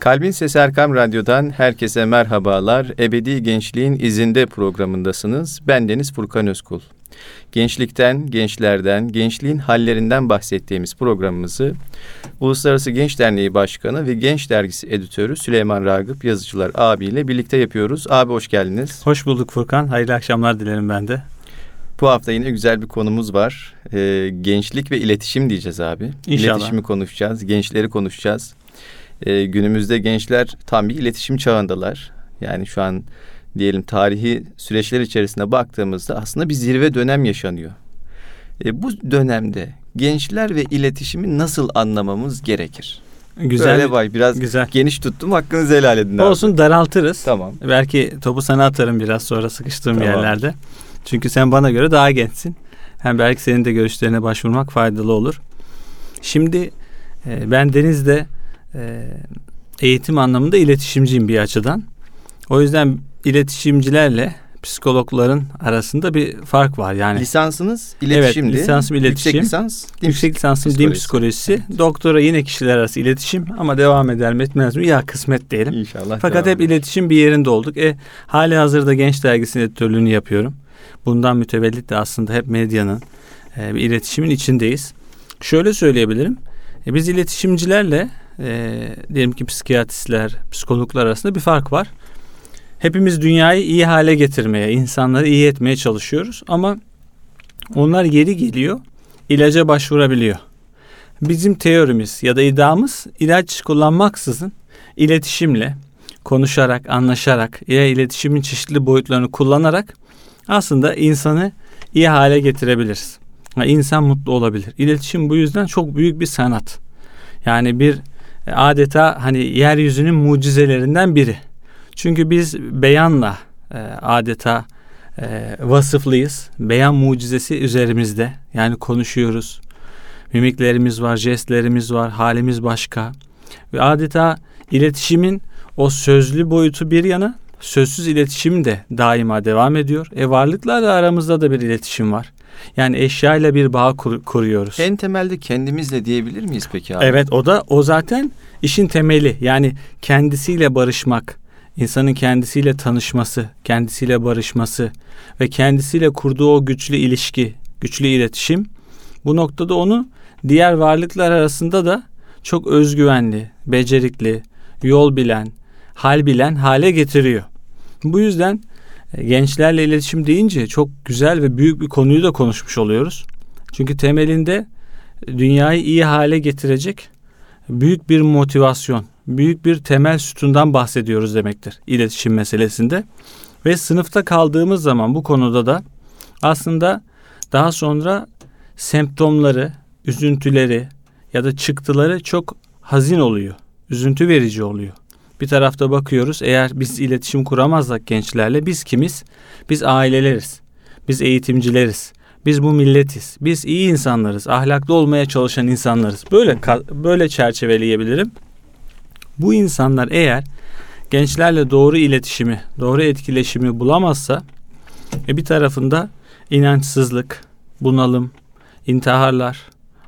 Kalbin Sesi Erkam Radyo'dan herkese merhabalar. Ebedi Gençliğin izinde programındasınız. Ben Deniz Furkan Özkul. Gençlikten, gençlerden, gençliğin hallerinden bahsettiğimiz programımızı Uluslararası Genç Derneği Başkanı ve Genç Dergisi Editörü Süleyman Ragıp Yazıcılar abiyle birlikte yapıyoruz. Abi hoş geldiniz. Hoş bulduk Furkan. Hayırlı akşamlar dilerim ben de. Bu hafta yine güzel bir konumuz var. Ee, gençlik ve iletişim diyeceğiz abi. İnşallah. İletişimi konuşacağız, gençleri konuşacağız. Ee, günümüzde gençler tam bir iletişim çağındalar. Yani şu an diyelim tarihi süreçler içerisinde baktığımızda aslında bir zirve dönem yaşanıyor. E, bu dönemde gençler ve iletişimi nasıl anlamamız gerekir? Güzel. Böyle vay biraz güzel. geniş tuttum hakkınızı helal edin abi. Olsun daraltırız. Tamam. Belki topu sana atarım biraz sonra sıkıştığım Tamam. yerlerde. Çünkü sen bana göre daha gençsin. Hem belki senin de görüşlerine başvurmak faydalı olur. Şimdi e, ben Deniz'de e, eğitim anlamında iletişimciyim bir açıdan. O yüzden iletişimcilerle psikologların arasında bir fark var. Yani Lisansınız iletişimdi. Evet, lisansım iletişim. Yüksek lisans din Yüksek lisansım din psikolojisi. psikolojisi. Doktora yine kişiler arası iletişim ama devam eder mi etmez mi? Ya kısmet diyelim. İnşallah. Fakat hep eder. iletişim bir yerinde olduk. E, hali hazırda Genç Dergisi'nin editörlüğünü yapıyorum. Bundan mütevellit de aslında hep medyanın e, bir iletişimin içindeyiz. Şöyle söyleyebilirim. E, biz iletişimcilerle e, diyelim ki psikiyatristler, psikologlar arasında bir fark var. Hepimiz dünyayı iyi hale getirmeye, insanları iyi etmeye çalışıyoruz ama onlar yeri geliyor ilaca başvurabiliyor. Bizim teorimiz ya da iddiamız ilaç kullanmaksızın iletişimle, konuşarak, anlaşarak ya iletişimin çeşitli boyutlarını kullanarak aslında insanı iyi hale getirebiliriz. Ha, İnsan mutlu olabilir. İletişim bu yüzden çok büyük bir sanat. Yani bir adeta hani yeryüzünün mucizelerinden biri. Çünkü biz beyanla e, adeta e, vasıflıyız. Beyan mucizesi üzerimizde. Yani konuşuyoruz. Mimiklerimiz var, jestlerimiz var, halimiz başka. Ve adeta iletişimin o sözlü boyutu bir yana, sözsüz iletişim de daima devam ediyor. E varlıklarla aramızda da bir iletişim var. Yani eşyayla bir bağ kur- kuruyoruz. En temelde kendimizle diyebilir miyiz peki abi? Evet o da o zaten işin temeli. Yani kendisiyle barışmak, insanın kendisiyle tanışması, kendisiyle barışması ve kendisiyle kurduğu o güçlü ilişki, güçlü iletişim bu noktada onu diğer varlıklar arasında da çok özgüvenli, becerikli, yol bilen, hal bilen hale getiriyor. Bu yüzden gençlerle iletişim deyince çok güzel ve büyük bir konuyu da konuşmuş oluyoruz. Çünkü temelinde dünyayı iyi hale getirecek büyük bir motivasyon, büyük bir temel sütundan bahsediyoruz demektir iletişim meselesinde. Ve sınıfta kaldığımız zaman bu konuda da aslında daha sonra semptomları, üzüntüleri ya da çıktıları çok hazin oluyor. Üzüntü verici oluyor. Bir tarafta bakıyoruz eğer biz iletişim kuramazsak gençlerle biz kimiz? Biz aileleriz. Biz eğitimcileriz. Biz bu milletiz. Biz iyi insanlarız. Ahlaklı olmaya çalışan insanlarız. Böyle böyle çerçeveleyebilirim. Bu insanlar eğer gençlerle doğru iletişimi, doğru etkileşimi bulamazsa e bir tarafında inançsızlık, bunalım, intiharlar,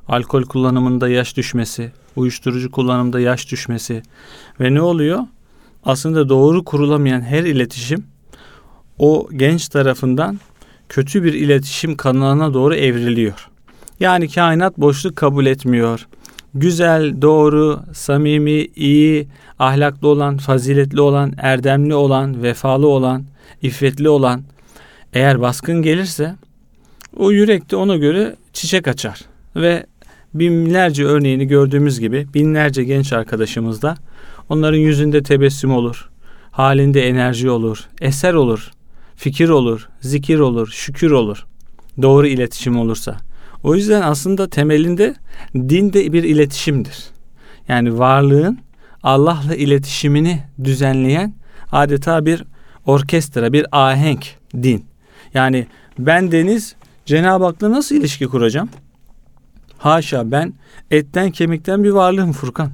alkol kullanımında yaş düşmesi, uyuşturucu kullanımında yaş düşmesi ve ne oluyor? Aslında doğru kurulamayan her iletişim o genç tarafından kötü bir iletişim kanalına doğru evriliyor. Yani kainat boşluk kabul etmiyor. Güzel, doğru, samimi, iyi, ahlaklı olan, faziletli olan, erdemli olan, vefalı olan, iffetli olan eğer baskın gelirse o yürekte ona göre çiçek açar ve binlerce örneğini gördüğümüz gibi binlerce genç arkadaşımızda onların yüzünde tebessüm olur, halinde enerji olur, eser olur, fikir olur, zikir olur, şükür olur. Doğru iletişim olursa. O yüzden aslında temelinde din de bir iletişimdir. Yani varlığın Allah'la iletişimini düzenleyen adeta bir orkestra, bir ahenk din. Yani ben Deniz Cenab-ı Hak'la nasıl ilişki kuracağım? Haşa ben etten kemikten bir varlığım Furkan.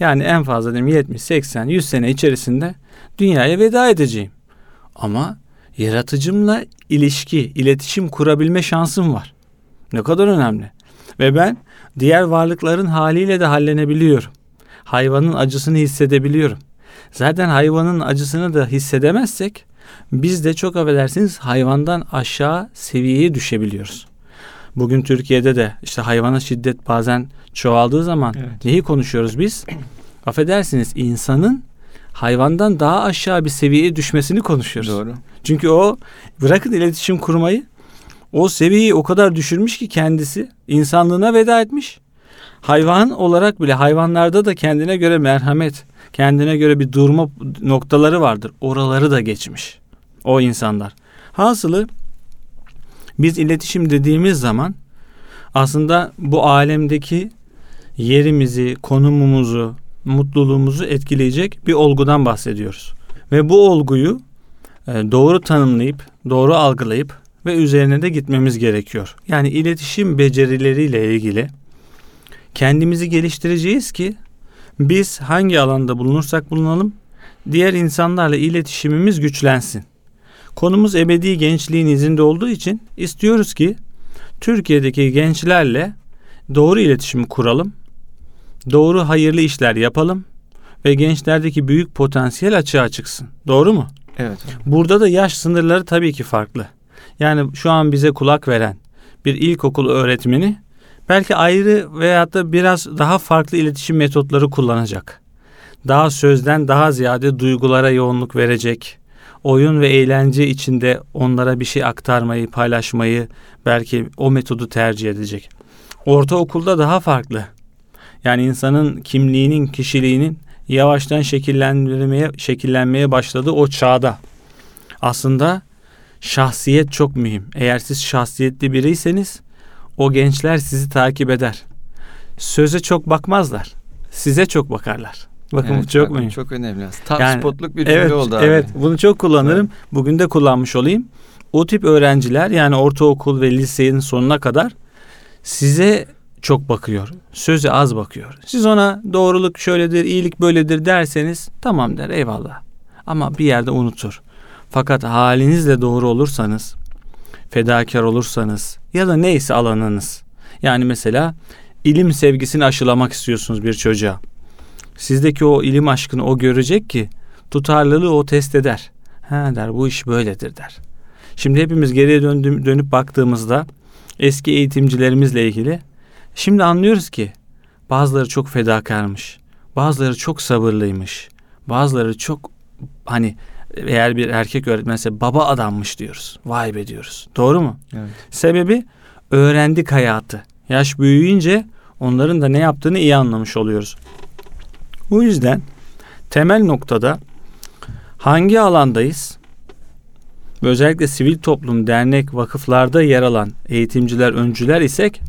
Yani en fazla dedim 70, 80, 100 sene içerisinde dünyaya veda edeceğim. Ama yaratıcımla ilişki, iletişim kurabilme şansım var. Ne kadar önemli. Ve ben diğer varlıkların haliyle de hallenebiliyorum. hayvanın acısını hissedebiliyorum. Zaten hayvanın acısını da hissedemezsek biz de çok affedersiniz hayvandan aşağı seviyeye düşebiliyoruz. Bugün Türkiye'de de işte hayvana şiddet bazen çoğaldığı zaman evet. neyi konuşuyoruz biz? Affedersiniz insanın hayvandan daha aşağı bir seviyeye düşmesini konuşuyoruz. Doğru. Çünkü o bırakın iletişim kurmayı o seviyeyi o kadar düşürmüş ki kendisi insanlığına veda etmiş. Hayvan olarak bile hayvanlarda da kendine göre merhamet, kendine göre bir durma noktaları vardır. Oraları da geçmiş o insanlar. Hasılı biz iletişim dediğimiz zaman aslında bu alemdeki yerimizi, konumumuzu, mutluluğumuzu etkileyecek bir olgudan bahsediyoruz. Ve bu olguyu e, doğru tanımlayıp, doğru algılayıp ve üzerine de gitmemiz gerekiyor. Yani iletişim becerileriyle ilgili kendimizi geliştireceğiz ki biz hangi alanda bulunursak bulunalım diğer insanlarla iletişimimiz güçlensin. Konumuz ebedi gençliğin izinde olduğu için istiyoruz ki Türkiye'deki gençlerle doğru iletişim kuralım. Doğru hayırlı işler yapalım ve gençlerdeki büyük potansiyel açığa çıksın. Doğru mu? Evet. Burada da yaş sınırları tabii ki farklı. Yani şu an bize kulak veren bir ilkokul öğretmeni belki ayrı veyahut da biraz daha farklı iletişim metotları kullanacak. Daha sözden daha ziyade duygulara yoğunluk verecek. Oyun ve eğlence içinde onlara bir şey aktarmayı, paylaşmayı belki o metodu tercih edecek. Ortaokulda daha farklı. Yani insanın kimliğinin, kişiliğinin yavaştan şekillenmeye şekillenmeye başladığı o çağda aslında şahsiyet çok mühim. Eğer siz şahsiyetli biriyseniz o gençler sizi takip eder. Söze çok bakmazlar. Size çok bakarlar. Bakın evet, çok mühim. Çok önemli. Tam yani, spotluk bir cümle evet, oldu abi. Evet, bunu çok kullanırım. Evet. Bugün de kullanmış olayım. O tip öğrenciler yani ortaokul ve lisenin sonuna kadar size çok bakıyor. Söze az bakıyor. Siz ona doğruluk şöyledir, iyilik böyledir derseniz tamam der eyvallah. Ama bir yerde unutur. Fakat halinizle doğru olursanız, fedakar olursanız ya da neyse alanınız. Yani mesela ilim sevgisini aşılamak istiyorsunuz bir çocuğa. Sizdeki o ilim aşkını o görecek ki tutarlılığı o test eder. Ha der bu iş böyledir der. Şimdi hepimiz geriye döndüm, dönüp baktığımızda eski eğitimcilerimizle ilgili şimdi anlıyoruz ki bazıları çok fedakarmış. Bazıları çok sabırlıymış. Bazıları çok hani eğer bir erkek öğretmense baba adammış diyoruz. Vay be diyoruz. Doğru mu? Evet. Sebebi öğrendik hayatı. Yaş büyüyünce onların da ne yaptığını iyi anlamış oluyoruz. Bu yüzden temel noktada hangi alandayız? Özellikle sivil toplum, dernek, vakıflarda yer alan eğitimciler, öncüler isek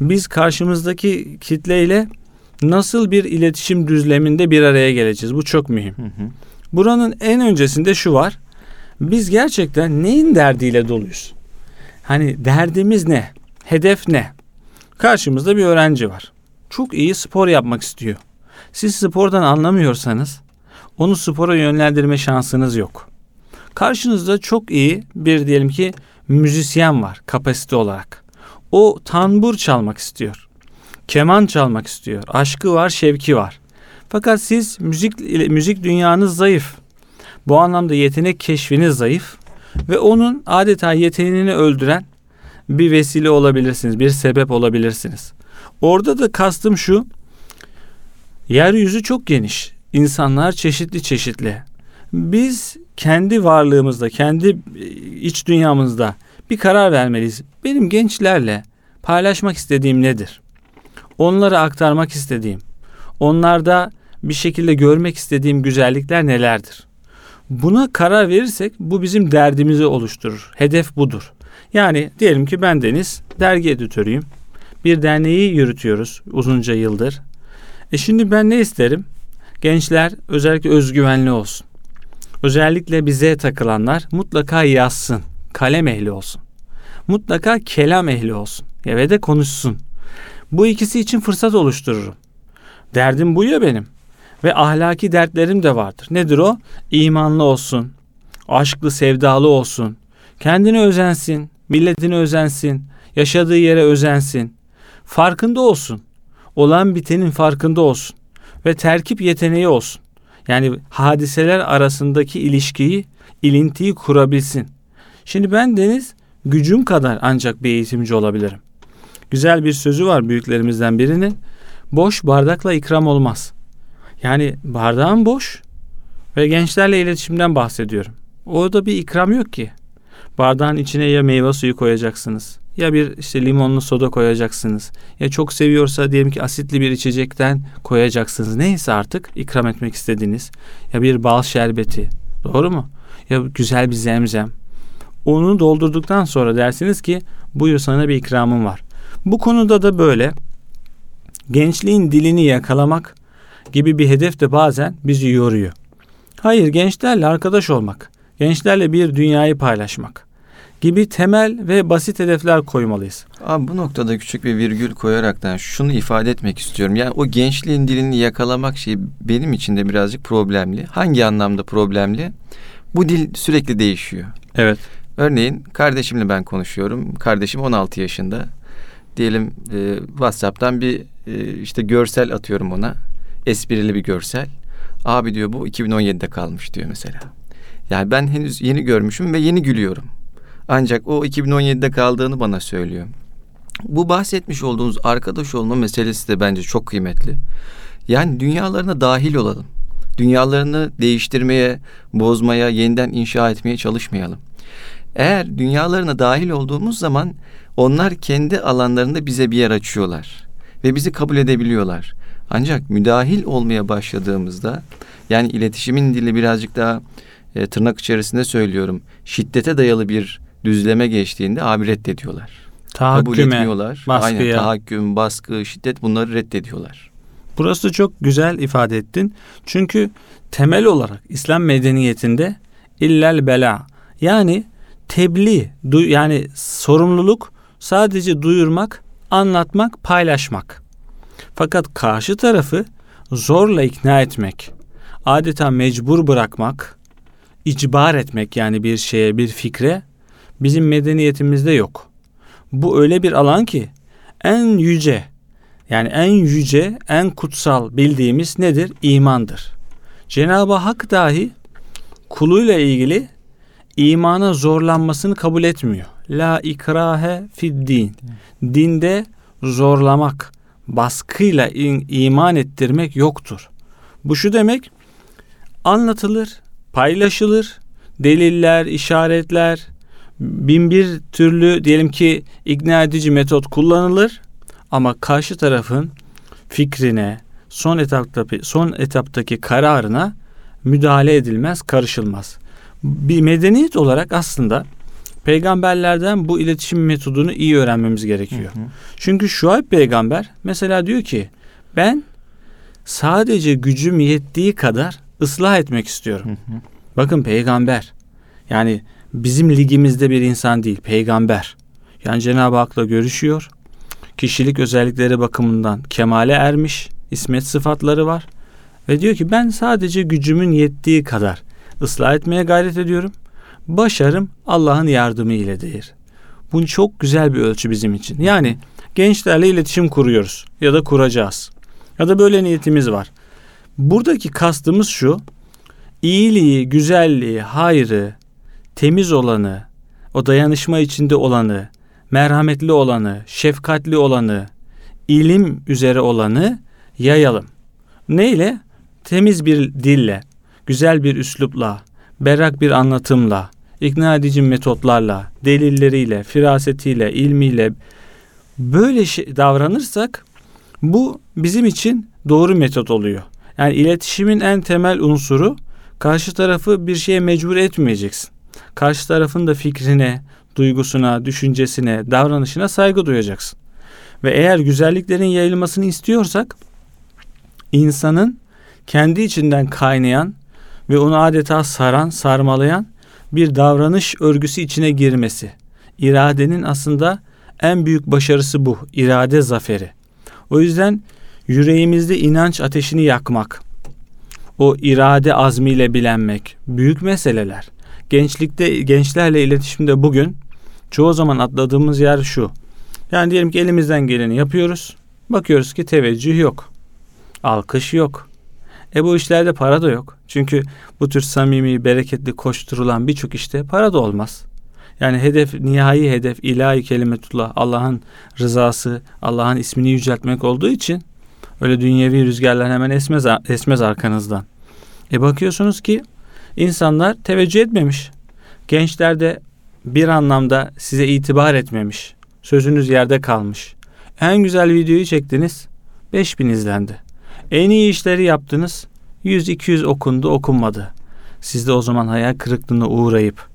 biz karşımızdaki kitleyle nasıl bir iletişim düzleminde bir araya geleceğiz? Bu çok mühim. Hı hı. Buranın en öncesinde şu var. Biz gerçekten neyin derdiyle doluyuz? Hani derdimiz ne? Hedef ne? Karşımızda bir öğrenci var. Çok iyi spor yapmak istiyor. Siz spordan anlamıyorsanız onu spora yönlendirme şansınız yok. Karşınızda çok iyi bir diyelim ki müzisyen var kapasite olarak. O tambur çalmak istiyor. Keman çalmak istiyor. Aşkı var, şevki var. Fakat siz müzik müzik dünyanız zayıf. Bu anlamda yetenek keşfiniz zayıf ve onun adeta yeteneğini öldüren bir vesile olabilirsiniz, bir sebep olabilirsiniz. Orada da kastım şu. Yeryüzü çok geniş. İnsanlar çeşitli çeşitli. Biz kendi varlığımızda, kendi e, iç dünyamızda bir karar vermeliyiz. Benim gençlerle paylaşmak istediğim nedir? Onlara aktarmak istediğim, onlarda bir şekilde görmek istediğim güzellikler nelerdir? Buna karar verirsek bu bizim derdimizi oluşturur. Hedef budur. Yani diyelim ki ben Deniz, dergi editörüyüm. Bir derneği yürütüyoruz uzunca yıldır. E şimdi ben ne isterim? Gençler özellikle özgüvenli olsun. Özellikle bize takılanlar mutlaka yazsın. Kalem ehli olsun. Mutlaka kelam ehli olsun. Ya ve de konuşsun. Bu ikisi için fırsat oluştururum. Derdim bu ya benim. Ve ahlaki dertlerim de vardır. Nedir o? İmanlı olsun. Aşklı, sevdalı olsun. Kendini özensin. Milletini özensin. Yaşadığı yere özensin. Farkında olsun. Olan bitenin farkında olsun. ve terkip yeteneği olsun. Yani hadiseler arasındaki ilişkiyi, ilintiyi kurabilsin. Şimdi ben Deniz gücüm kadar ancak bir eğitimci olabilirim. Güzel bir sözü var büyüklerimizden birinin. Boş bardakla ikram olmaz. Yani bardağın boş ve gençlerle iletişimden bahsediyorum. Orada bir ikram yok ki. Bardağın içine ya meyve suyu koyacaksınız ya bir işte limonlu soda koyacaksınız. Ya çok seviyorsa diyelim ki asitli bir içecekten koyacaksınız. Neyse artık ikram etmek istediğiniz. Ya bir bal şerbeti. Doğru mu? Ya güzel bir zemzem. Onu doldurduktan sonra dersiniz ki buyur sana bir ikramım var. Bu konuda da böyle gençliğin dilini yakalamak gibi bir hedef de bazen bizi yoruyor. Hayır gençlerle arkadaş olmak, gençlerle bir dünyayı paylaşmak gibi temel ve basit hedefler koymalıyız. Abi bu noktada küçük bir virgül koyaraktan şunu ifade etmek istiyorum. Yani o gençliğin dilini yakalamak şey benim için de birazcık problemli. Hangi anlamda problemli? Bu dil sürekli değişiyor. Evet. Örneğin kardeşimle ben konuşuyorum. Kardeşim 16 yaşında. Diyelim e, WhatsApp'tan bir e, işte görsel atıyorum ona. Esprili bir görsel. Abi diyor bu 2017'de kalmış diyor mesela. Yani ben henüz yeni görmüşüm ve yeni gülüyorum. Ancak o 2017'de kaldığını bana söylüyor. Bu bahsetmiş olduğunuz arkadaş olma meselesi de bence çok kıymetli. Yani dünyalarına dahil olalım. Dünyalarını değiştirmeye, bozmaya, yeniden inşa etmeye çalışmayalım. Eğer dünyalarına dahil olduğumuz zaman onlar kendi alanlarında bize bir yer açıyorlar ve bizi kabul edebiliyorlar. Ancak müdahil olmaya başladığımızda yani iletişimin dili birazcık daha e, tırnak içerisinde söylüyorum. Şiddete dayalı bir düzleme geçtiğinde abi reddediyorlar. Kabul etmiyorlar. Baskıya. Aynen tahakküm, baskı, şiddet bunları reddediyorlar. Burası çok güzel ifade ettin. Çünkü temel olarak İslam medeniyetinde illel bela yani tebliğ yani sorumluluk sadece duyurmak, anlatmak, paylaşmak. Fakat karşı tarafı zorla ikna etmek, adeta mecbur bırakmak, icbar etmek yani bir şeye, bir fikre bizim medeniyetimizde yok. Bu öyle bir alan ki en yüce yani en yüce, en kutsal bildiğimiz nedir? İmandır. Cenab-ı Hak dahi kuluyla ilgili imana zorlanmasını kabul etmiyor. La ikrahe fid din. Dinde zorlamak, baskıyla iman ettirmek yoktur. Bu şu demek anlatılır, paylaşılır, deliller, işaretler, bin bir türlü diyelim ki ikna edici metot kullanılır ama karşı tarafın fikrine, son etapta son etaptaki kararına müdahale edilmez, karışılmaz. Bir medeniyet olarak aslında peygamberlerden bu iletişim metodunu iyi öğrenmemiz gerekiyor. Hı hı. Çünkü Şuayb peygamber mesela diyor ki ben sadece gücüm yettiği kadar ıslah etmek istiyorum. Hı hı. Bakın peygamber yani bizim ligimizde bir insan değil, peygamber. Yani Cenab-ı Hak'la görüşüyor. Kişilik özellikleri bakımından kemale ermiş, ismet sıfatları var. Ve diyor ki ben sadece gücümün yettiği kadar ıslah etmeye gayret ediyorum. Başarım Allah'ın yardımı iledir. Bu çok güzel bir ölçü bizim için. Yani gençlerle iletişim kuruyoruz ya da kuracağız. Ya da böyle niyetimiz var. Buradaki kastımız şu. İyiliği, güzelliği, hayrı, temiz olanı, o dayanışma içinde olanı, merhametli olanı, şefkatli olanı, ilim üzere olanı yayalım. Neyle? Temiz bir dille, güzel bir üslupla, berrak bir anlatımla, ikna edici metotlarla, delilleriyle, firasetiyle, ilmiyle böyle şey davranırsak bu bizim için doğru metot oluyor. Yani iletişimin en temel unsuru karşı tarafı bir şeye mecbur etmeyeceksin karşı tarafın da fikrine, duygusuna, düşüncesine, davranışına saygı duyacaksın. Ve eğer güzelliklerin yayılmasını istiyorsak insanın kendi içinden kaynayan ve onu adeta saran, sarmalayan bir davranış örgüsü içine girmesi. İradenin aslında en büyük başarısı bu. irade zaferi. O yüzden yüreğimizde inanç ateşini yakmak, o irade azmiyle bilenmek büyük meseleler gençlikte gençlerle iletişimde bugün çoğu zaman atladığımız yer şu. Yani diyelim ki elimizden geleni yapıyoruz. Bakıyoruz ki teveccüh yok. Alkış yok. E bu işlerde para da yok. Çünkü bu tür samimi, bereketli koşturulan birçok işte para da olmaz. Yani hedef, nihai hedef ilahi kelimetullah, Allah'ın rızası, Allah'ın ismini yüceltmek olduğu için öyle dünyevi rüzgarlar hemen esmez, esmez arkanızdan. E bakıyorsunuz ki insanlar teveccüh etmemiş. Gençler de bir anlamda size itibar etmemiş. Sözünüz yerde kalmış. En güzel videoyu çektiniz. 5000 izlendi. En iyi işleri yaptınız. 100-200 okundu okunmadı. Siz de o zaman hayal kırıklığına uğrayıp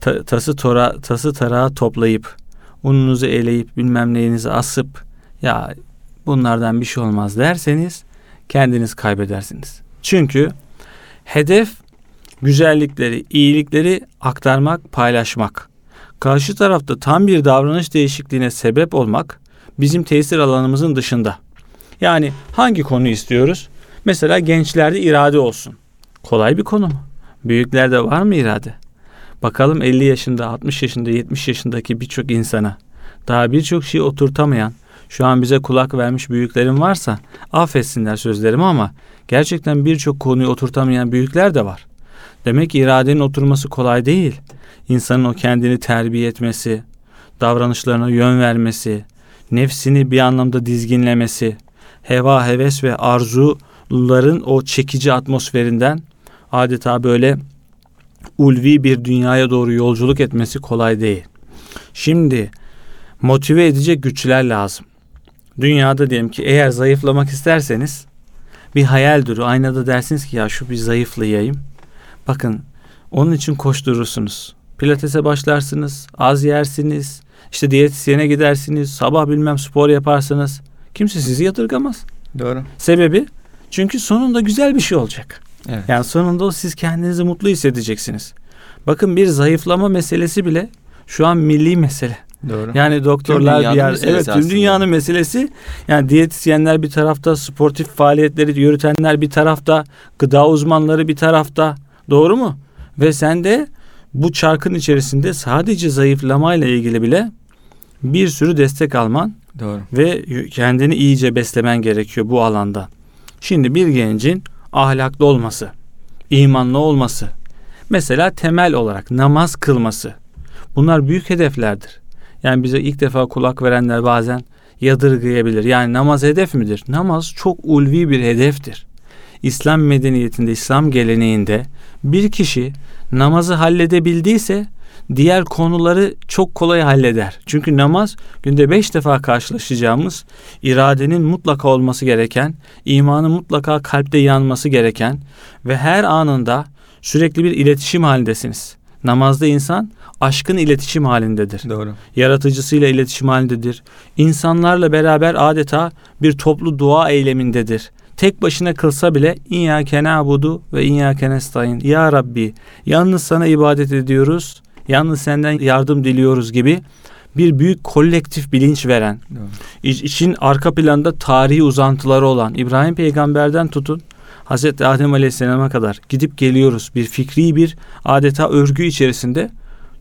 ta, tası tora tası tarağı toplayıp ununuzu eleyip bilmem neyinizi asıp ya bunlardan bir şey olmaz derseniz kendiniz kaybedersiniz. Çünkü hedef güzellikleri, iyilikleri aktarmak, paylaşmak. Karşı tarafta tam bir davranış değişikliğine sebep olmak bizim tesir alanımızın dışında. Yani hangi konu istiyoruz? Mesela gençlerde irade olsun. Kolay bir konu mu? Büyüklerde var mı irade? Bakalım 50 yaşında, 60 yaşında, 70 yaşındaki birçok insana daha birçok şeyi oturtamayan, şu an bize kulak vermiş büyüklerim varsa affetsinler sözlerimi ama gerçekten birçok konuyu oturtamayan büyükler de var. Demek iradenin oturması kolay değil. İnsanın o kendini terbiye etmesi, davranışlarına yön vermesi, nefsini bir anlamda dizginlemesi, heva, heves ve arzuların o çekici atmosferinden adeta böyle ulvi bir dünyaya doğru yolculuk etmesi kolay değil. Şimdi motive edecek güçler lazım. Dünyada diyelim ki eğer zayıflamak isterseniz bir hayal duru aynada dersiniz ki ya şu bir zayıflayayım. Bakın onun için koşturursunuz. Pilatese başlarsınız, az yersiniz, işte diyetisyene gidersiniz, sabah bilmem spor yaparsınız. Kimse sizi yadırgamaz. Doğru. Sebebi çünkü sonunda güzel bir şey olacak. Evet. Yani sonunda siz kendinizi mutlu hissedeceksiniz. Bakın bir zayıflama meselesi bile şu an milli mesele. Doğru. Yani doktorlar bir yer, evet tüm aslında. dünyanın meselesi. Yani diyetisyenler bir tarafta, sportif faaliyetleri yürütenler bir tarafta, gıda uzmanları bir tarafta. Doğru mu? Ve sen de bu çarkın içerisinde sadece zayıflamayla ilgili bile bir sürü destek alman Doğru. ve kendini iyice beslemen gerekiyor bu alanda. Şimdi bir gencin ahlaklı olması, imanlı olması, mesela temel olarak namaz kılması. Bunlar büyük hedeflerdir. Yani bize ilk defa kulak verenler bazen yadırgayabilir. Yani namaz hedef midir? Namaz çok ulvi bir hedeftir. İslam medeniyetinde, İslam geleneğinde bir kişi namazı halledebildiyse diğer konuları çok kolay halleder. Çünkü namaz günde beş defa karşılaşacağımız iradenin mutlaka olması gereken, imanın mutlaka kalpte yanması gereken ve her anında sürekli bir iletişim halindesiniz. Namazda insan aşkın iletişim halindedir. Doğru. Yaratıcısıyla iletişim halindedir. İnsanlarla beraber adeta bir toplu dua eylemindedir. Tek başına kılsa bile İyyâke na'budu ve İyyâke nestaîn. Ya Rabbi yalnız sana ibadet ediyoruz. Yalnız senden yardım diliyoruz gibi bir büyük kolektif bilinç veren, iç- için arka planda tarihi uzantıları olan İbrahim peygamberden tutun Hazreti Adem Aleyhisselam'a kadar gidip geliyoruz. Bir fikri bir adeta örgü içerisinde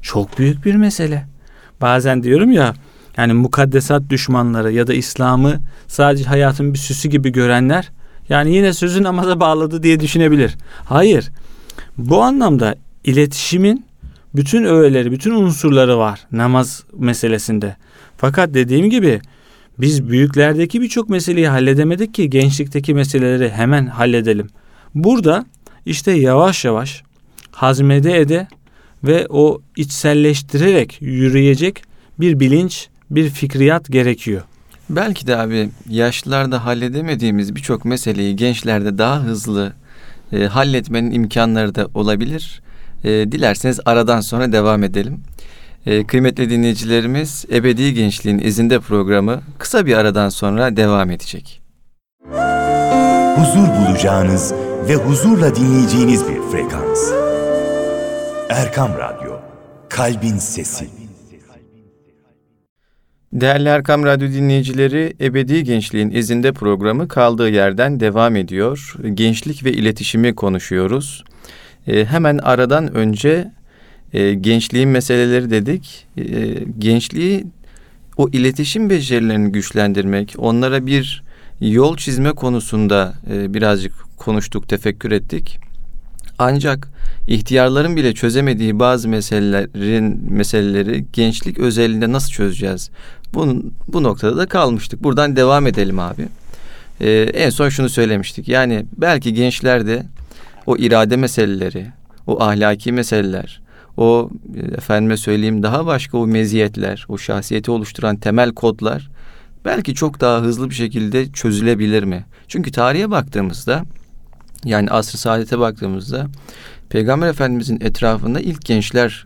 çok büyük bir mesele. Bazen diyorum ya yani mukaddesat düşmanları ya da İslam'ı sadece hayatın bir süsü gibi görenler yani yine sözü namaza bağladı diye düşünebilir. Hayır. Bu anlamda iletişimin bütün öğeleri, bütün unsurları var namaz meselesinde. Fakat dediğim gibi biz büyüklerdeki birçok meseleyi halledemedik ki gençlikteki meseleleri hemen halledelim. Burada işte yavaş yavaş hazmede ede ve o içselleştirerek yürüyecek bir bilinç, bir fikriyat gerekiyor. Belki de abi yaşlılarda halledemediğimiz birçok meseleyi gençlerde daha hızlı e, halletmenin imkanları da olabilir. E, dilerseniz aradan sonra devam edelim. E, kıymetli dinleyicilerimiz Ebedi Gençliğin izinde programı kısa bir aradan sonra devam edecek. huzur bulacağınız ve huzurla dinleyeceğiniz bir frekans. Erkam Radyo, Kalbin Sesi. Değerli Erkam Radyo dinleyicileri, Ebedi Gençliğin izinde programı kaldığı yerden devam ediyor. Gençlik ve iletişimi konuşuyoruz. E, hemen aradan önce e, gençliğin meseleleri dedik. E, gençliği o iletişim becerilerini güçlendirmek, onlara bir yol çizme konusunda e, birazcık konuştuk, tefekkür ettik. Ancak ihtiyarların bile çözemediği bazı meselelerin meseleleri gençlik özelinde nasıl çözeceğiz? Bunun, bu noktada da kalmıştık. Buradan devam edelim abi. Ee, en son şunu söylemiştik. Yani belki gençlerde o irade meseleleri, o ahlaki meseleler, o efendime söyleyeyim daha başka o meziyetler, o şahsiyeti oluşturan temel kodlar belki çok daha hızlı bir şekilde çözülebilir mi? Çünkü tarihe baktığımızda yani asr-ı saadete baktığımızda Peygamber Efendimizin etrafında ilk gençler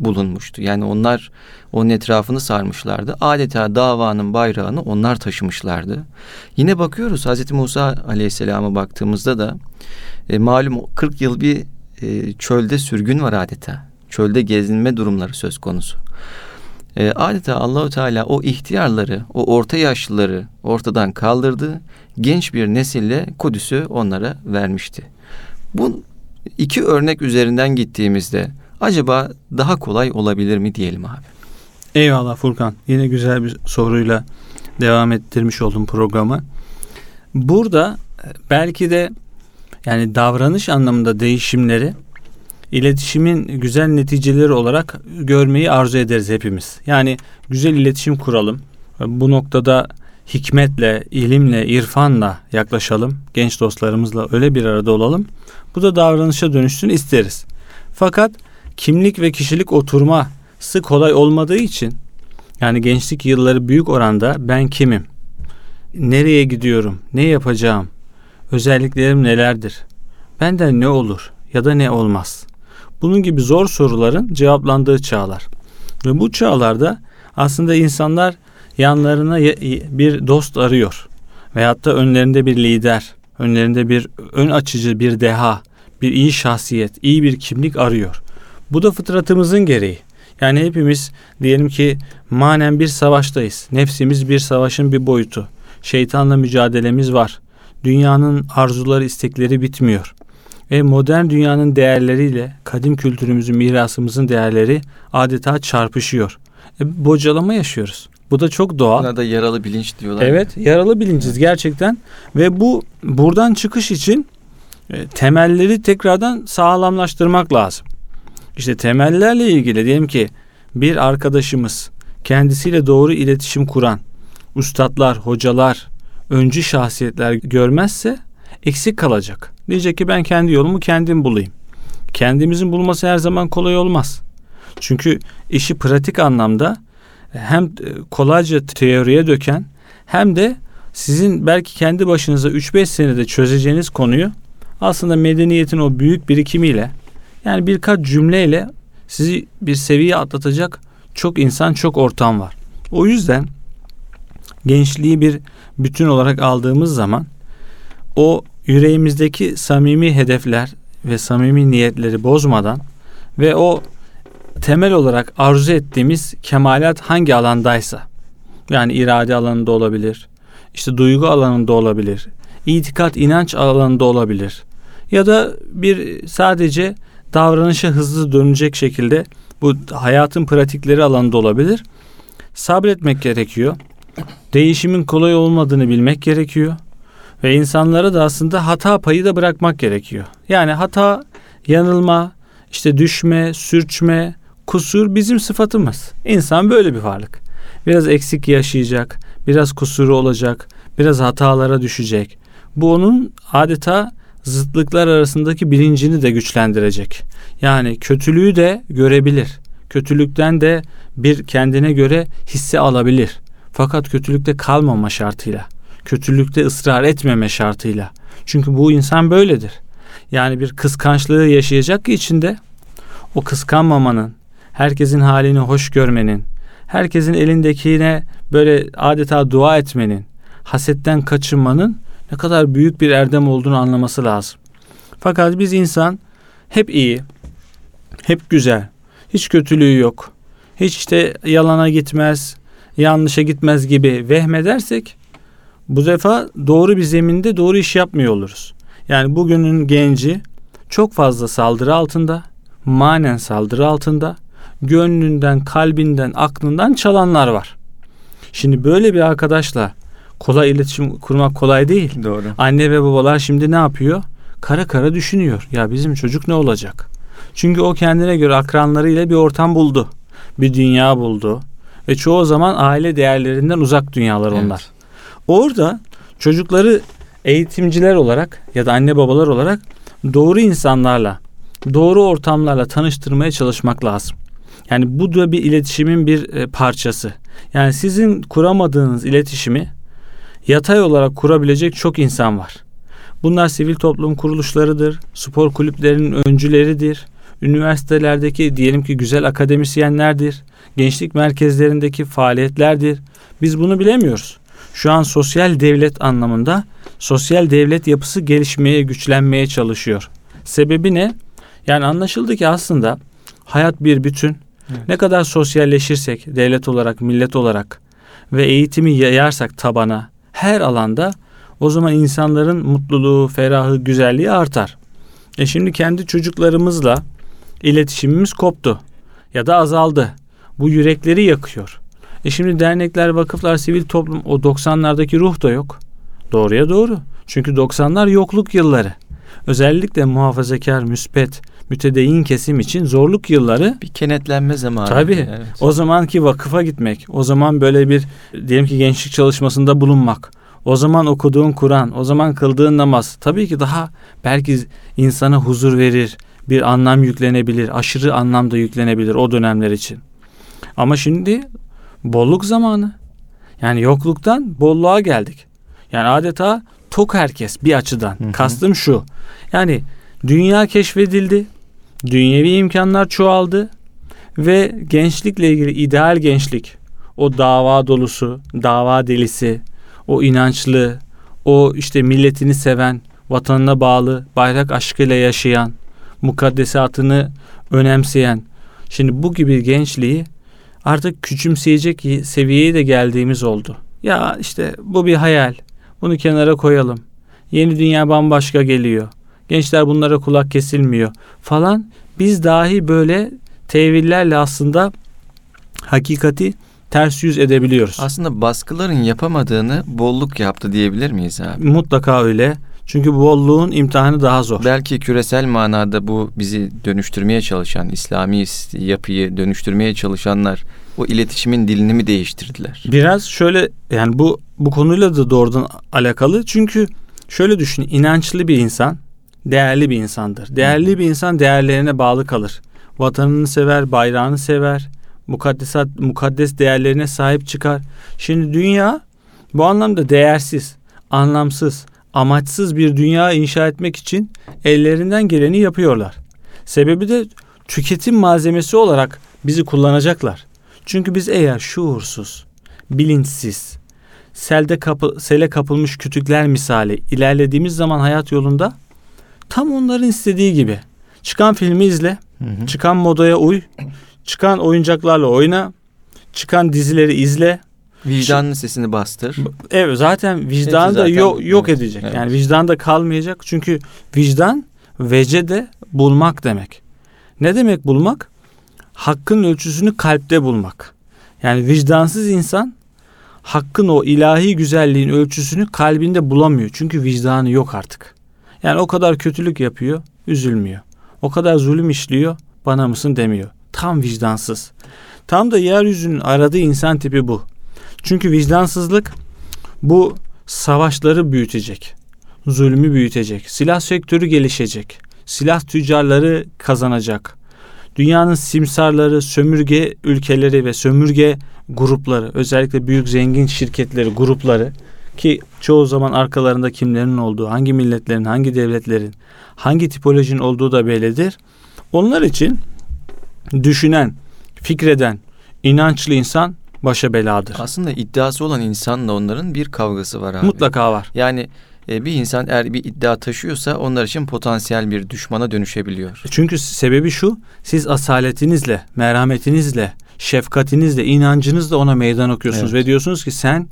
bulunmuştu. Yani onlar onun etrafını sarmışlardı. Adeta davanın bayrağını onlar taşımışlardı. Yine bakıyoruz Hazreti Musa Aleyhisselam'a baktığımızda da e, malum 40 yıl bir e, çölde sürgün var adeta. Çölde gezinme durumları söz konusu. E, adeta Allahu Teala o ihtiyarları, o orta yaşlıları ortadan kaldırdı. Genç bir nesille Kudüs'ü onlara vermişti. Bu iki örnek üzerinden gittiğimizde acaba daha kolay olabilir mi diyelim abi? Eyvallah Furkan. Yine güzel bir soruyla devam ettirmiş oldum programı. Burada e, belki de yani davranış anlamında değişimleri iletişimin güzel neticeleri olarak görmeyi arzu ederiz hepimiz. Yani güzel iletişim kuralım. Bu noktada hikmetle, ilimle, irfanla yaklaşalım. Genç dostlarımızla öyle bir arada olalım. Bu da davranışa dönüşsün isteriz. Fakat kimlik ve kişilik oturma sık kolay olmadığı için yani gençlik yılları büyük oranda ben kimim? Nereye gidiyorum? Ne yapacağım? Özelliklerim nelerdir? Benden ne olur ya da ne olmaz? Bunun gibi zor soruların cevaplandığı çağlar. Ve bu çağlarda aslında insanlar yanlarına bir dost arıyor. Veyahut da önlerinde bir lider, önlerinde bir ön açıcı bir deha, bir iyi şahsiyet, iyi bir kimlik arıyor. Bu da fıtratımızın gereği. Yani hepimiz diyelim ki manen bir savaştayız. Nefsimiz bir savaşın bir boyutu. Şeytanla mücadelemiz var. Dünyanın arzuları, istekleri bitmiyor. Ve modern dünyanın değerleriyle kadim kültürümüzün, mirasımızın değerleri adeta çarpışıyor. E, bocalama yaşıyoruz. Bu da çok doğal. Buna da yaralı bilinç diyorlar. Evet, ya. yaralı bilinciz gerçekten. Ve bu buradan çıkış için e, temelleri tekrardan sağlamlaştırmak lazım. İşte temellerle ilgili diyelim ki bir arkadaşımız kendisiyle doğru iletişim kuran ustadlar, hocalar, öncü şahsiyetler görmezse eksik kalacak. Diyecek ki ben kendi yolumu kendim bulayım. Kendimizin bulması her zaman kolay olmaz. Çünkü işi pratik anlamda hem kolayca teoriye döken hem de sizin belki kendi başınıza 3-5 senede çözeceğiniz konuyu aslında medeniyetin o büyük birikimiyle yani birkaç cümleyle sizi bir seviye atlatacak çok insan, çok ortam var. O yüzden gençliği bir bütün olarak aldığımız zaman o yüreğimizdeki samimi hedefler ve samimi niyetleri bozmadan ve o temel olarak arzu ettiğimiz kemalat hangi alandaysa yani irade alanında olabilir, işte duygu alanında olabilir, itikat, inanç alanında olabilir ya da bir sadece davranışa hızlı dönecek şekilde bu hayatın pratikleri alanında olabilir. Sabretmek gerekiyor. Değişimin kolay olmadığını bilmek gerekiyor. Ve insanlara da aslında hata payı da bırakmak gerekiyor. Yani hata, yanılma, işte düşme, sürçme, kusur bizim sıfatımız. İnsan böyle bir varlık. Biraz eksik yaşayacak, biraz kusuru olacak, biraz hatalara düşecek. Bu onun adeta zıtlıklar arasındaki bilincini de güçlendirecek. Yani kötülüğü de görebilir. Kötülükten de bir kendine göre hisse alabilir. Fakat kötülükte kalmama şartıyla. Kötülükte ısrar etmeme şartıyla. Çünkü bu insan böyledir. Yani bir kıskançlığı yaşayacak ki içinde o kıskanmamanın, herkesin halini hoş görmenin, herkesin elindekine böyle adeta dua etmenin, hasetten kaçınmanın ne kadar büyük bir erdem olduğunu anlaması lazım. Fakat biz insan hep iyi, hep güzel, hiç kötülüğü yok, hiç işte yalana gitmez, yanlışa gitmez gibi vehmedersek bu defa doğru bir zeminde doğru iş yapmıyor oluruz. Yani bugünün genci çok fazla saldırı altında, manen saldırı altında, gönlünden, kalbinden, aklından çalanlar var. Şimdi böyle bir arkadaşla Kolay iletişim kurmak kolay değil. Doğru. Anne ve babalar şimdi ne yapıyor? Kara kara düşünüyor. Ya bizim çocuk ne olacak? Çünkü o kendine göre akranlarıyla bir ortam buldu. Bir dünya buldu. Ve çoğu zaman aile değerlerinden uzak dünyalar Evet. onlar. Orada çocukları eğitimciler olarak ya da anne babalar olarak doğru insanlarla, doğru ortamlarla tanıştırmaya çalışmak lazım. Yani bu da bir iletişimin bir e, parçası. Yani sizin kuramadığınız iletişimi yatay olarak kurabilecek çok insan var. Bunlar sivil toplum kuruluşlarıdır, spor kulüplerinin öncüleridir, üniversitelerdeki diyelim ki güzel akademisyenlerdir, gençlik merkezlerindeki faaliyetlerdir. Biz bunu bilemiyoruz. Şu an sosyal devlet anlamında sosyal devlet yapısı gelişmeye, güçlenmeye çalışıyor. Sebebi ne? Yani anlaşıldı ki aslında hayat bir bütün. Evet. Ne kadar sosyalleşirsek devlet olarak, millet olarak ve eğitimi yayarsak tabana her alanda o zaman insanların mutluluğu, ferahı, güzelliği artar. E şimdi kendi çocuklarımızla iletişimimiz koptu ya da azaldı. Bu yürekleri yakıyor. E şimdi dernekler, vakıflar, sivil toplum o 90'lardaki ruh da yok. Doğruya doğru. Çünkü 90'lar yokluk yılları. Özellikle muhafazakar, müspet, mütedeyyin kesim için zorluk yılları Bir kenetlenme zamanı. Tabii. Evet. o zamanki vakıfa gitmek, o zaman böyle bir diyelim ki gençlik çalışmasında bulunmak, o zaman okuduğun Kur'an, o zaman kıldığın namaz tabii ki daha belki insana huzur verir, bir anlam yüklenebilir, aşırı anlamda yüklenebilir o dönemler için. Ama şimdi bolluk zamanı. Yani yokluktan bolluğa geldik. Yani adeta tok herkes bir açıdan. Hı hı. Kastım şu. Yani dünya keşfedildi. Dünyevi imkanlar çoğaldı ve gençlikle ilgili ideal gençlik, o dava dolusu, dava delisi, o inançlı, o işte milletini seven, vatanına bağlı, bayrak aşkıyla yaşayan, mukaddesatını önemseyen. Şimdi bu gibi gençliği artık küçümseyecek seviyeye de geldiğimiz oldu. Ya işte bu bir hayal. Bunu kenara koyalım. Yeni dünya bambaşka geliyor. Gençler bunlara kulak kesilmiyor falan. Biz dahi böyle tevillerle aslında hakikati ters yüz edebiliyoruz. Aslında baskıların yapamadığını bolluk yaptı diyebilir miyiz abi? Mutlaka öyle. Çünkü bolluğun imtihanı daha zor. Belki küresel manada bu bizi dönüştürmeye çalışan, İslami yapıyı dönüştürmeye çalışanlar o iletişimin dilini mi değiştirdiler? Biraz şöyle yani bu bu konuyla da doğrudan alakalı. Çünkü şöyle düşün. inançlı bir insan değerli bir insandır. Değerli bir insan değerlerine bağlı kalır. Vatanını sever, bayrağını sever. Mukaddesat, mukaddes değerlerine sahip çıkar. Şimdi dünya bu anlamda değersiz, anlamsız, amaçsız bir dünya inşa etmek için ellerinden geleni yapıyorlar. Sebebi de tüketim malzemesi olarak bizi kullanacaklar. Çünkü biz eğer şuursuz, bilinçsiz, selde kapı, sele kapılmış kütükler misali ilerlediğimiz zaman hayat yolunda tam onların istediği gibi. Çıkan filmi izle, Hı hı. çıkan modaya uy, çıkan oyuncaklarla oyna, çıkan dizileri izle. Vicdanın sesini bastır. Evet zaten vicdanı Hepsi da zaten- yok, yok evet, edecek. evet. Yani vicdan da kalmayacak. Çünkü vicdan vecede bulmak demek. Ne demek bulmak? Hakkın ölçüsünü kalpte bulmak. Yani vicdansız insan hakkın o ilahi güzelliğin ölçüsünü kalbinde bulamıyor. Çünkü vicdanı yok artık. Yani o kadar kötülük yapıyor, üzülmüyor. O kadar zulüm işliyor, bana mısın demiyor. Tam vicdansız. Tam da yeryüzünün aradığı insan tipi bu. Çünkü vicdansızlık bu savaşları büyütecek. Zulmü büyütecek. Silah sektörü gelişecek. Silah tüccarları kazanacak. Dünyanın simsarları, sömürge ülkeleri ve sömürge grupları, özellikle büyük zengin şirketleri, grupları ki çoğu zaman arkalarında kimlerin olduğu, hangi milletlerin, hangi devletlerin, hangi tipolojinin olduğu da bellidir. Onlar için düşünen, fikreden, inançlı insan başa beladır. Aslında iddiası olan insanla onların bir kavgası var abi. Mutlaka var. Yani e, bir insan eğer bir iddia taşıyorsa onlar için potansiyel bir düşmana dönüşebiliyor. Çünkü sebebi şu, siz asaletinizle, merhametinizle, şefkatinizle, inancınızla ona meydan okuyorsunuz Evet. ve diyorsunuz ki sen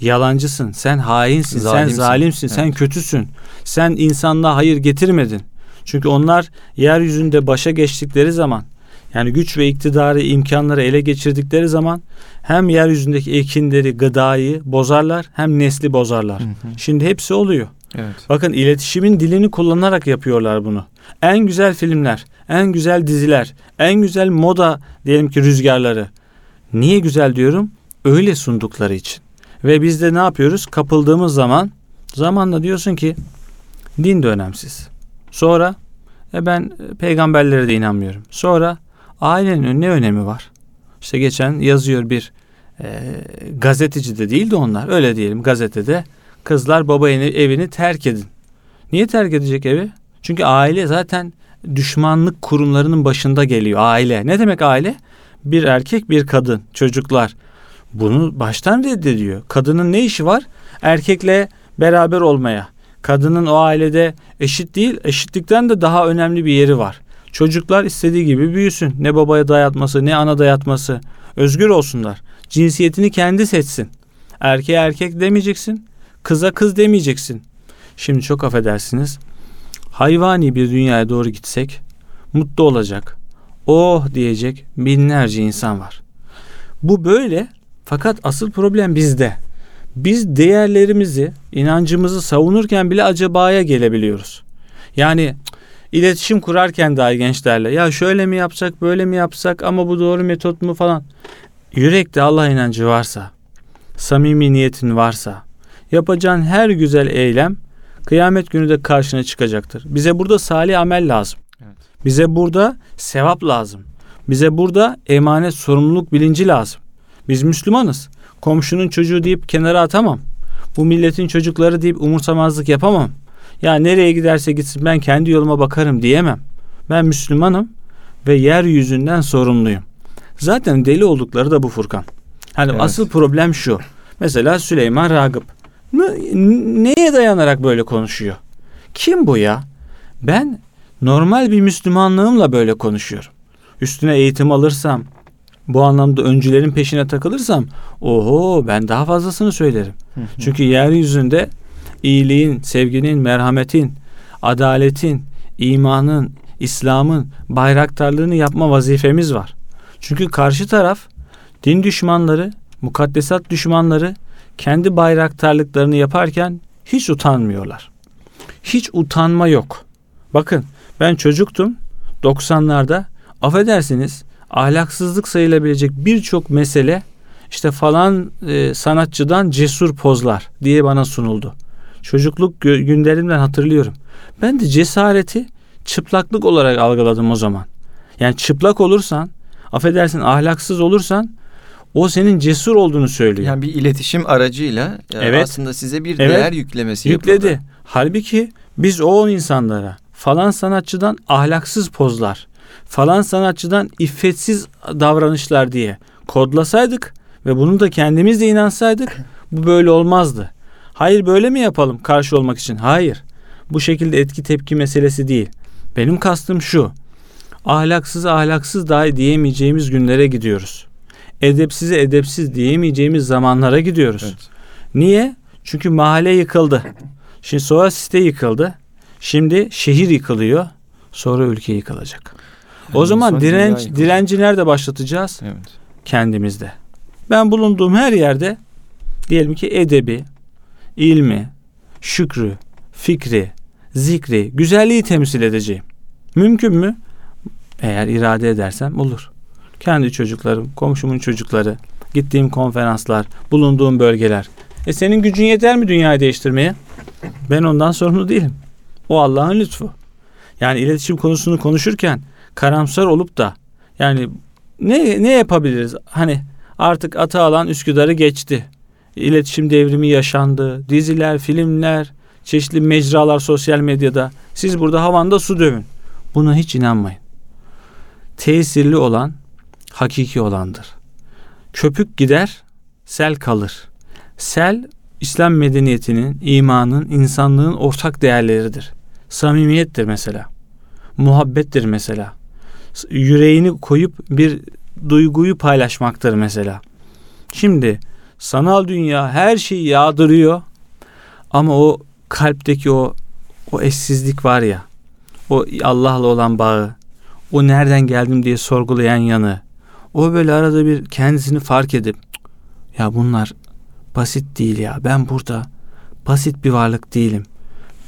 yalancısın, sen hainsin, sen Zalimsin. zalimsin, sen Evet. kötüsün. Sen insanlığa hayır getirmedin. Çünkü onlar yeryüzünde başa geçtikleri zaman Yani güç ve iktidarı, imkanları ele geçirdikleri zaman hem yeryüzündeki ekinleri, gıdayı bozarlar hem nesli bozarlar. Hı hı. Şimdi hepsi oluyor. Evet. Bakın iletişimin dilini kullanarak yapıyorlar bunu. En güzel filmler, en güzel diziler, en güzel moda diyelim ki rüzgarları. Niye güzel diyorum? Öyle sundukları için. Ve biz de ne yapıyoruz? Kapıldığımız zaman zamanla diyorsun ki din de önemsiz. Sonra e ben peygamberlere de inanmıyorum. Sonra ailenin ne önemi var? İşte geçen yazıyor bir e, gazeteci de değil de onlar öyle diyelim gazetede kızlar baba evini terk edin. Niye terk edecek evi? Çünkü aile zaten düşmanlık kurumlarının başında geliyor. Aile. Ne demek aile? Bir erkek bir kadın çocuklar. Bunu baştan reddediyor. Kadının ne işi var? Erkekle beraber olmaya. Kadının o ailede eşit değil, eşitlikten de daha önemli bir yeri var. Çocuklar istediği gibi büyüsün. Ne babaya dayatması, ne ana dayatması. Özgür olsunlar. Cinsiyetini kendi seçsin. Erkeğe erkek demeyeceksin. Kıza kız demeyeceksin. Şimdi çok affedersiniz. Hayvani bir dünyaya doğru gitsek mutlu olacak. Oh diyecek binlerce insan var. Bu böyle fakat asıl problem bizde. Biz değerlerimizi, inancımızı savunurken bile acabaya gelebiliyoruz. Yani iletişim kurarken dahi gençlerle ya şöyle mi yapsak, böyle mi yapsak ama bu doğru metot mu falan. Yürekte Allah inancı varsa, samimi niyetin varsa, yapacağın her güzel eylem kıyamet günü de karşına çıkacaktır. Bize burada salih amel lazım. Evet. Bize burada sevap lazım. Bize burada emanet sorumluluk bilinci lazım. Biz Müslümanız. Komşunun çocuğu deyip kenara atamam. Bu milletin çocukları deyip umursamazlık yapamam. Ya nereye giderse gitsin ben kendi yoluma bakarım diyemem. Ben Müslümanım ve yeryüzünden sorumluyum. Zaten deli oldukları da bu Furkan. Hani Evet. asıl problem şu. Mesela Süleyman Ragıp. Ne- neye dayanarak böyle konuşuyor? Kim bu ya? Ben normal bir Müslümanlığımla böyle konuşuyorum. Üstüne eğitim alırsam, bu anlamda öncülerin peşine takılırsam, oho ben daha fazlasını söylerim. Hı hı. Çünkü yeryüzünde iyiliğin, sevginin, merhametin, adaletin, imanın, İslam'ın bayraktarlığını yapma vazifemiz var. Çünkü karşı taraf din düşmanları, mukaddesat düşmanları kendi bayraktarlıklarını yaparken hiç utanmıyorlar. Hiç utanma yok. Bakın ben çocuktum 90'larda affedersiniz ahlaksızlık sayılabilecek birçok mesele işte falan e, sanatçıdan cesur pozlar diye bana sunuldu. Çocukluk günlerimden hatırlıyorum. Ben de cesareti çıplaklık olarak algıladım o zaman. Yani çıplak olursan, affedersin ahlaksız olursan o senin cesur olduğunu söylüyor. Yani bir iletişim aracıyla e, Evet. aslında size bir Evet. değer yüklemesi Yükledi. yapıyorlar. Halbuki biz o insanlara falan sanatçıdan ahlaksız pozlar, falan sanatçıdan iffetsiz davranışlar diye kodlasaydık ve bunu da kendimiz de inansaydık bu böyle olmazdı. Hayır böyle mi yapalım karşı olmak için? Hayır. Bu şekilde etki tepki meselesi değil. Benim kastım şu. Ahlaksız ahlaksız dahi diyemeyeceğimiz günlere gidiyoruz. Edepsize edepsiz diyemeyeceğimiz zamanlara gidiyoruz. Evet. Niye? Çünkü mahalle yıkıldı. Şimdi sonra site yıkıldı. Şimdi şehir yıkılıyor. Sonra ülke yıkılacak. O zaman direnç direnci nerede başlatacağız? Evet. Kendimizde. Ben bulunduğum her yerde diyelim ki edebi, ilmi, şükrü, fikri, zikri, güzelliği temsil edeceğim. Mümkün mü? Eğer irade edersem olur. Kendi çocuklarım, komşumun çocukları, gittiğim konferanslar, bulunduğum bölgeler. E senin gücün yeter mi dünyayı değiştirmeye? Ben ondan sorumlu değilim. O Allah'ın lütfu. Yani iletişim konusunu konuşurken karamsar olup da yani ne ne yapabiliriz? Hani artık ata alan Üsküdar'ı geçti. İletişim devrimi yaşandı. Diziler, filmler, çeşitli mecralar sosyal medyada. Siz burada havanda su dövün. Buna hiç inanmayın. Tesirli olan hakiki olandır. Köpük gider, sel kalır. Sel İslam medeniyetinin, imanın, insanlığın ortak değerleridir. Samimiyettir mesela. Muhabbettir mesela. Yüreğini koyup bir duyguyu paylaşmaktır mesela. Şimdi sanal dünya her şeyi yağdırıyor ama o kalpteki o o eşsizlik var ya o Allah'la olan bağı o nereden geldim diye sorgulayan yanı, o böyle arada bir kendisini fark edip ya bunlar basit değil ya ben burada basit bir varlık değilim.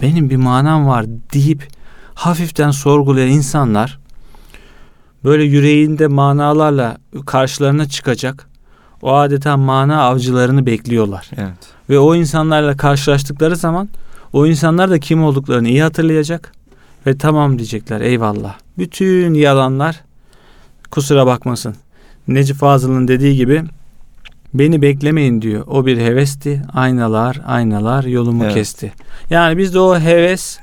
Benim bir manam var deyip hafiften sorgulayan insanlar böyle yüreğinde manalarla karşılarına çıkacak o adeta mana avcılarını bekliyorlar. Evet. Ve o insanlarla karşılaştıkları zaman o insanlar da kim olduklarını iyi hatırlayacak ve tamam diyecekler eyvallah. Bütün yalanlar kusura bakmasın. Necip Fazıl'ın dediği gibi beni beklemeyin diyor. O bir hevesti. Aynalar, aynalar yolumu Evet. kesti. Yani biz de o heves,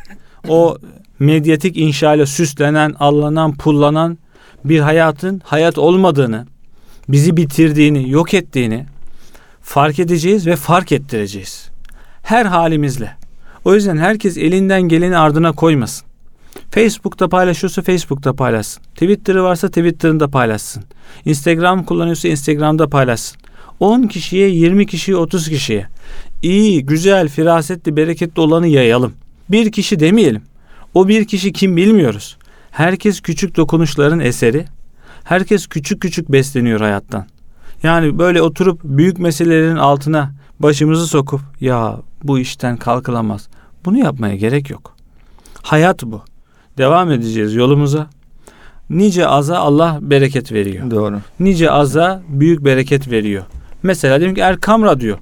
o medyatik inşayla süslenen, allanan, pullanan bir hayatın hayat olmadığını, bizi bitirdiğini, yok ettiğini fark edeceğiz ve fark ettireceğiz. Her halimizle. O yüzden herkes elinden geleni ardına koymasın. Facebook'ta paylaşıyorsa Facebook'ta paylaşsın. Twitter'ı varsa Twitter'ında paylaşsın. Instagram kullanıyorsa Instagram'da paylaşsın. 10 kişiye, 20 kişiye, 30 kişiye. İyi, güzel, firasetli, bereketli olanı yayalım. Bir kişi demeyelim. O bir kişi kim bilmiyoruz. Herkes küçük dokunuşların eseri. Herkes küçük küçük besleniyor hayattan. Yani böyle oturup büyük meselelerin altına başımızı sokup ya bu işten kalkılamaz. Bunu yapmaya gerek yok. Hayat bu. Devam edeceğiz yolumuza. Nice aza Allah bereket veriyor. Doğru. Nice aza büyük bereket veriyor. Mesela diyelim ki Erkam Radyo.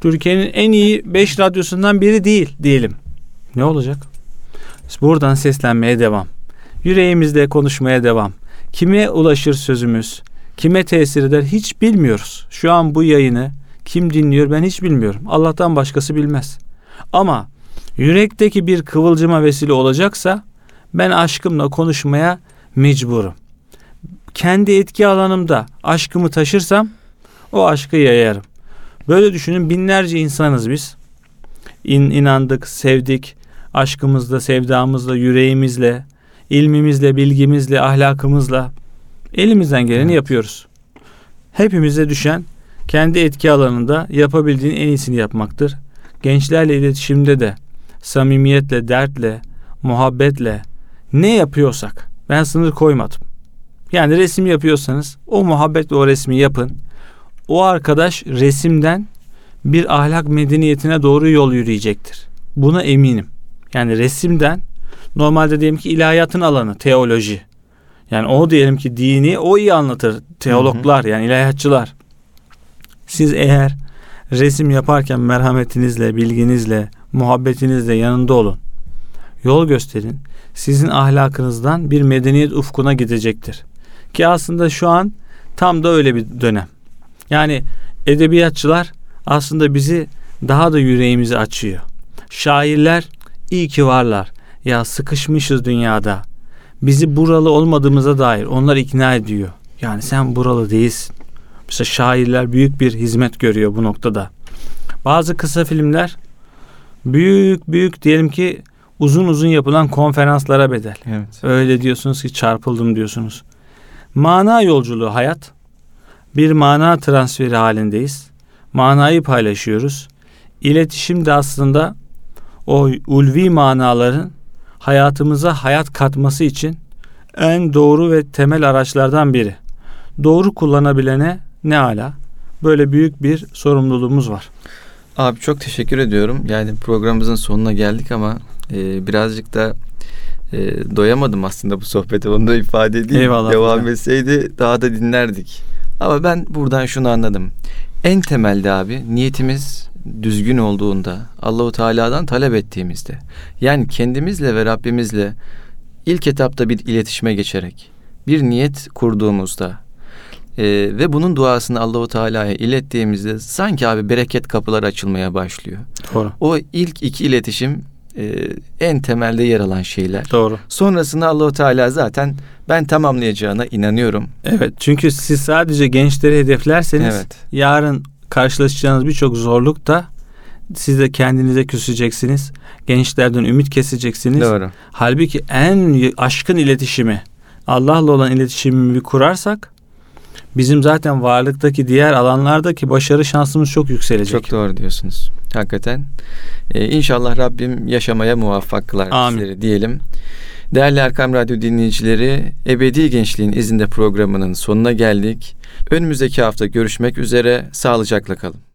Türkiye'nin en iyi 5 radyosundan biri değil diyelim. Ne olacak? Buradan seslenmeye devam. Yüreğimizde konuşmaya devam. Kime ulaşır sözümüz? Kime tesir eder hiç bilmiyoruz. Şu an bu yayını kim dinliyor ben hiç bilmiyorum. Allah'tan başkası bilmez. Ama yürekteki bir kıvılcıma vesile olacaksa ben aşkımla konuşmaya mecburum. Kendi etki alanımda aşkımı taşırsam o aşkı yayarım. Böyle düşünün binlerce insanız biz. İn, inandık, sevdik, aşkımızla, sevdamızla, yüreğimizle, ilmimizle, bilgimizle, ahlakımızla elimizden geleni yapıyoruz. Hepimize düşen kendi etki alanında yapabildiğin en iyisini yapmaktır. Gençlerle iletişimde de samimiyetle, dertle, muhabbetle ne yapıyorsak ben sınır koymadım. Yani resim yapıyorsanız o muhabbetle o resmi yapın. O arkadaş resimden bir ahlak medeniyetine doğru yol yürüyecektir. Buna eminim. Yani resimden normalde diyelim ki ilahiyatın alanı teoloji. Yani o diyelim ki dini o iyi anlatır. Teologlar yani ilahiyatçılar. Siz eğer resim yaparken merhametinizle, bilginizle, muhabbetinizle yanında olun. Yol gösterin. Sizin ahlakınızdan bir medeniyet ufkuna gidecektir. Ki aslında şu an tam da öyle bir dönem. Yani edebiyatçılar aslında bizi daha da yüreğimizi açıyor. Şairler iyi ki varlar. Ya sıkışmışız dünyada. Bizi buralı olmadığımıza dair onlar ikna ediyor. Yani sen buralı değilsin. Mesela şairler büyük bir hizmet görüyor bu noktada. Bazı kısa filmler büyük büyük diyelim ki uzun uzun yapılan konferanslara bedel. Evet. Öyle diyorsunuz ki çarpıldım diyorsunuz. Mana yolculuğu hayat. Bir mana transferi halindeyiz. Manayı paylaşıyoruz. İletişim de aslında o ulvi manaların hayatımıza hayat katması için en doğru ve temel araçlardan biri. Doğru kullanabilene ne ala. Böyle büyük bir sorumluluğumuz var. Abi çok teşekkür ediyorum. Yani programımızın sonuna geldik ama e, birazcık da e, doyamadım aslında bu sohbete. Onu da ifade edeyim. Eyvallah Devam hocam. etseydi daha da dinlerdik. Ama ben buradan şunu anladım. En temelde abi niyetimiz düzgün olduğunda Allahu Teala'dan talep ettiğimizde yani kendimizle ve Rabbimizle ilk etapta bir iletişime geçerek bir niyet kurduğumuzda e, ve bunun duasını Allahu Teala'ya ilettiğimizde sanki abi bereket kapıları açılmaya başlıyor. Doğru. O ilk iki iletişim e, en temelde yer alan şeyler. Doğru. Sonrasında Allahu Teala zaten ben tamamlayacağına inanıyorum. Evet çünkü siz sadece gençleri hedeflerseniz Evet. yarın karşılaşacağınız birçok zorluk da siz de kendinize küseceksiniz. Gençlerden ümit keseceksiniz. Doğru. Halbuki en aşkın iletişimi Allah'la olan iletişimimi bir kurarsak bizim zaten varlıktaki diğer alanlardaki başarı şansımız çok yükselecek. Çok doğru diyorsunuz. Hakikaten. Ee, inşallah Rabbim yaşamaya muvaffak kılar Amin. bizleri diyelim. Değerli Erkam Radyo dinleyicileri, Ebedi Gençliğin izinde programının sonuna geldik. Önümüzdeki hafta görüşmek üzere, sağlıcakla kalın.